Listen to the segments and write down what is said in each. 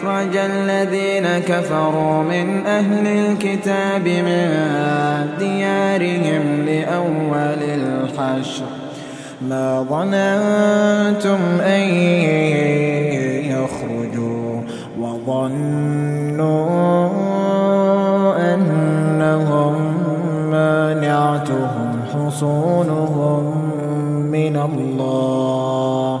أخرج الذين كفروا من أهل الكتاب من ديارهم لأول الحشر. ما ظننتم أن يخرجوا وظنوا أنهم مانعتهم حصونهم من الله.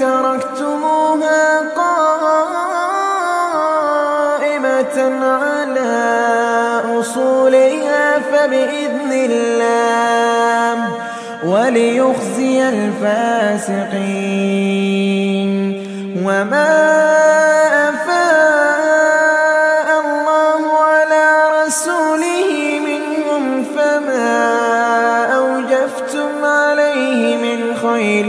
تركتموها قائمة على أصولها فبإذن الله وليخزي الفاسقين. وما أفاء الله على رسوله منهم فما أوجفتم عليه من خيل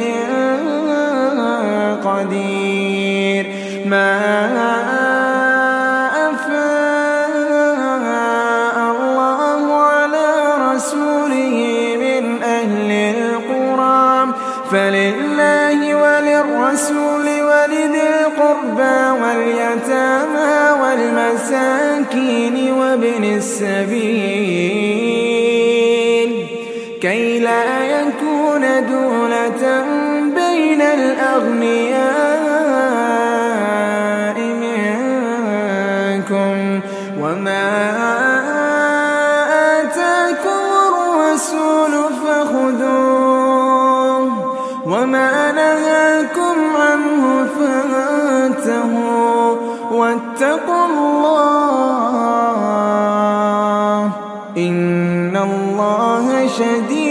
بين الأغنياء منكم وما آتاكم الرسول فخذوه وما نهاكم عنه فانتهوا واتقوا الله إن الله شديد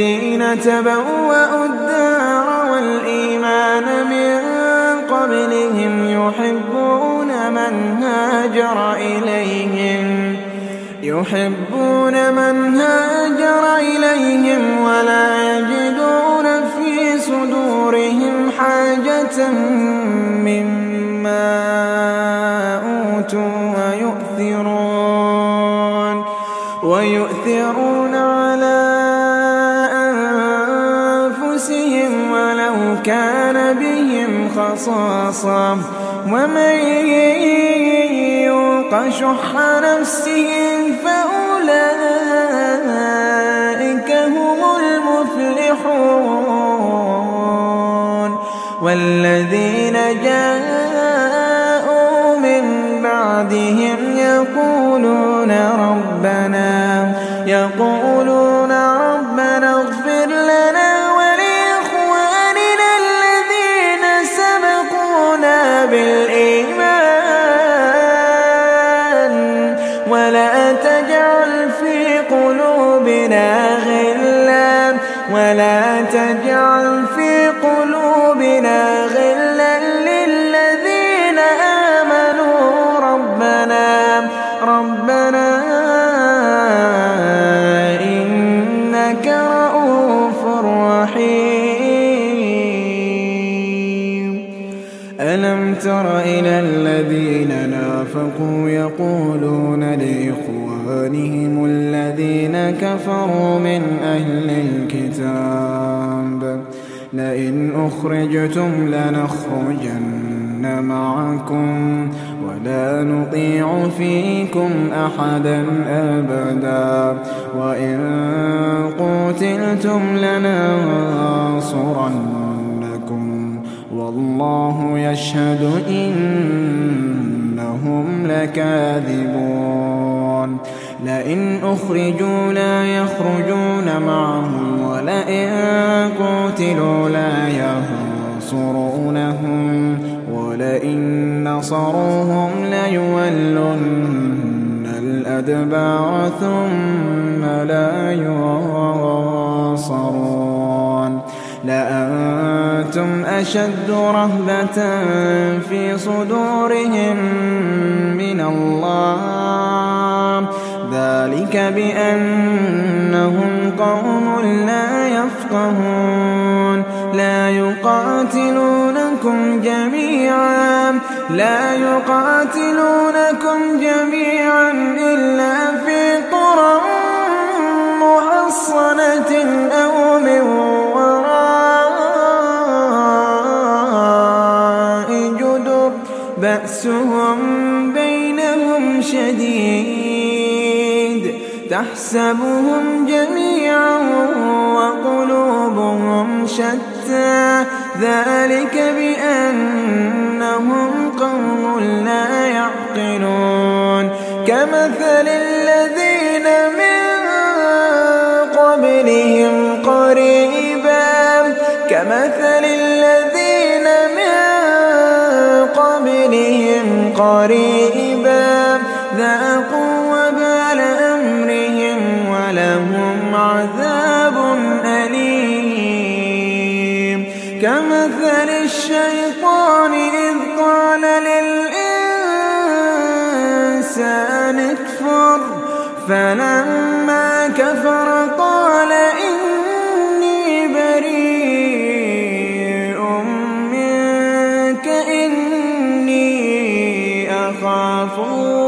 والذين تبوأوا الدار والإيمان من قبلهم يحبون من هاجر إليهم يحبون من هاجر إليهم ولا يجدون في صدورهم حاجة كان بهم خصاصا ومن يوق شح نفسه فأولئك هم المفلحون والذين جاءوا من بعدهم يقولون رب الذين كفروا من أهل الكتاب. لئن أخرجتم لنخرجن معكم ولا نطيع فيكم أحدا أبدا. وإن قتلتم لننصرنكم. والله يشهد إنهم لكاذبون. لئن أخرجوا لا يخرجون معهم ولئن قتلوا لا ينصرونهم ولئن نصروهم ليولن الأدبار ثم لا ينصرون لأنتم أشد رهبة في صدورهم من الله ذلك بأنهم قوم لا يفقهون. لا يقاتلونكم جميعا. لا يقاتلونكم جميعا. تحسبهم جميعا وقلوبهم شتى. ذلك بأنهم قوم لا يعقلون. كمثل الذين من قبلهم قريبا. كمثل الذين من قبلهم قريبا. الشيطان إذ قال للإنسان اكفر. فلما كفر قال إني بريء منك إني أخاف الله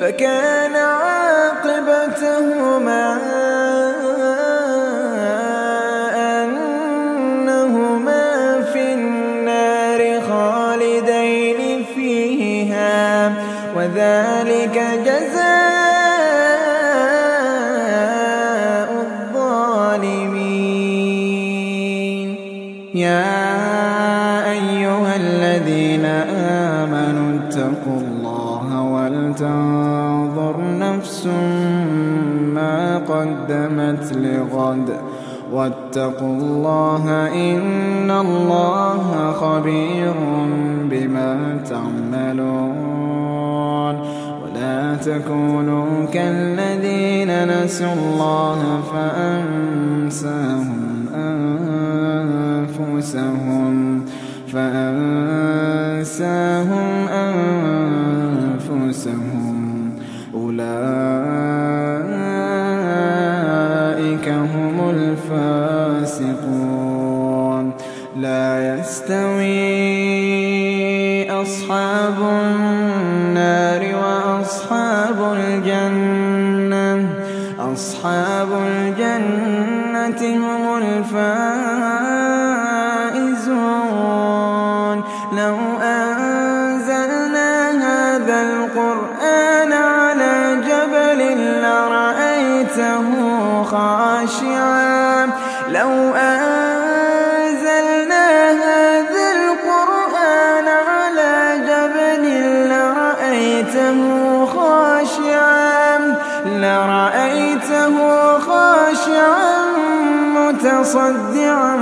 فكان عاقبتهما أنهما في النار خالدين فيها وذلك جزاء الظالمين. يا أيها الذين آمنوا اتقوا الله ولتنظر قدمت لغد. واتقوا الله إن الله خبير بما تعملون. ولا تكونوا كالذين نسوا الله فأنساهم أنفسهم. فأنساهم أصحاب النار وأصحاب الجنة. أصحاب الجنة هم الفائزون. لو أنزلنا هذا القرآن على جبل لرأيته خاشعا. لو أنزلنا متصدعا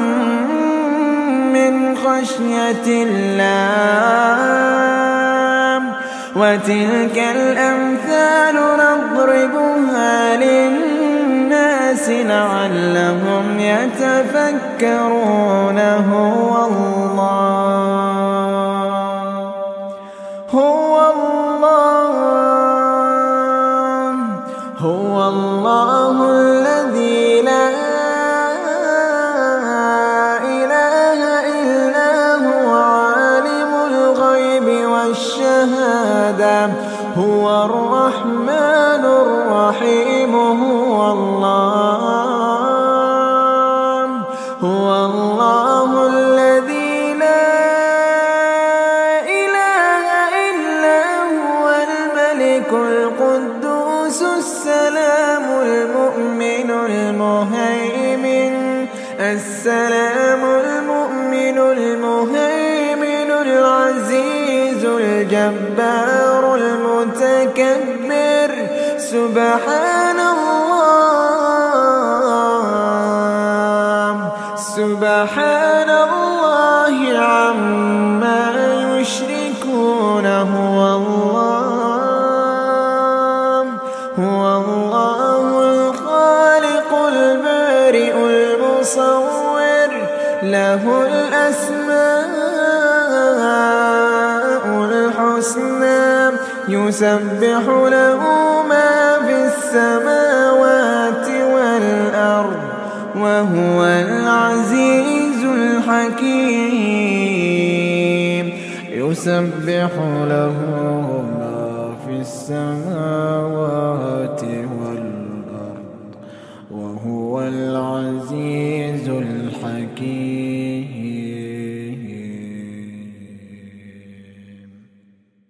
من خشية الله. وتلك الأمثال نضربها للناس لعلهم يتفكرون. هو الله. هو الله. هو الله. السلام المؤمن المهيمن. السلام المؤمن المهيمن العزيز الجبار المتكبر. سبحان يسبح له ما في السماوات والأرض وهو العزيز الحكيم. يسبح له ما في السماوات والأرض وهو العزيز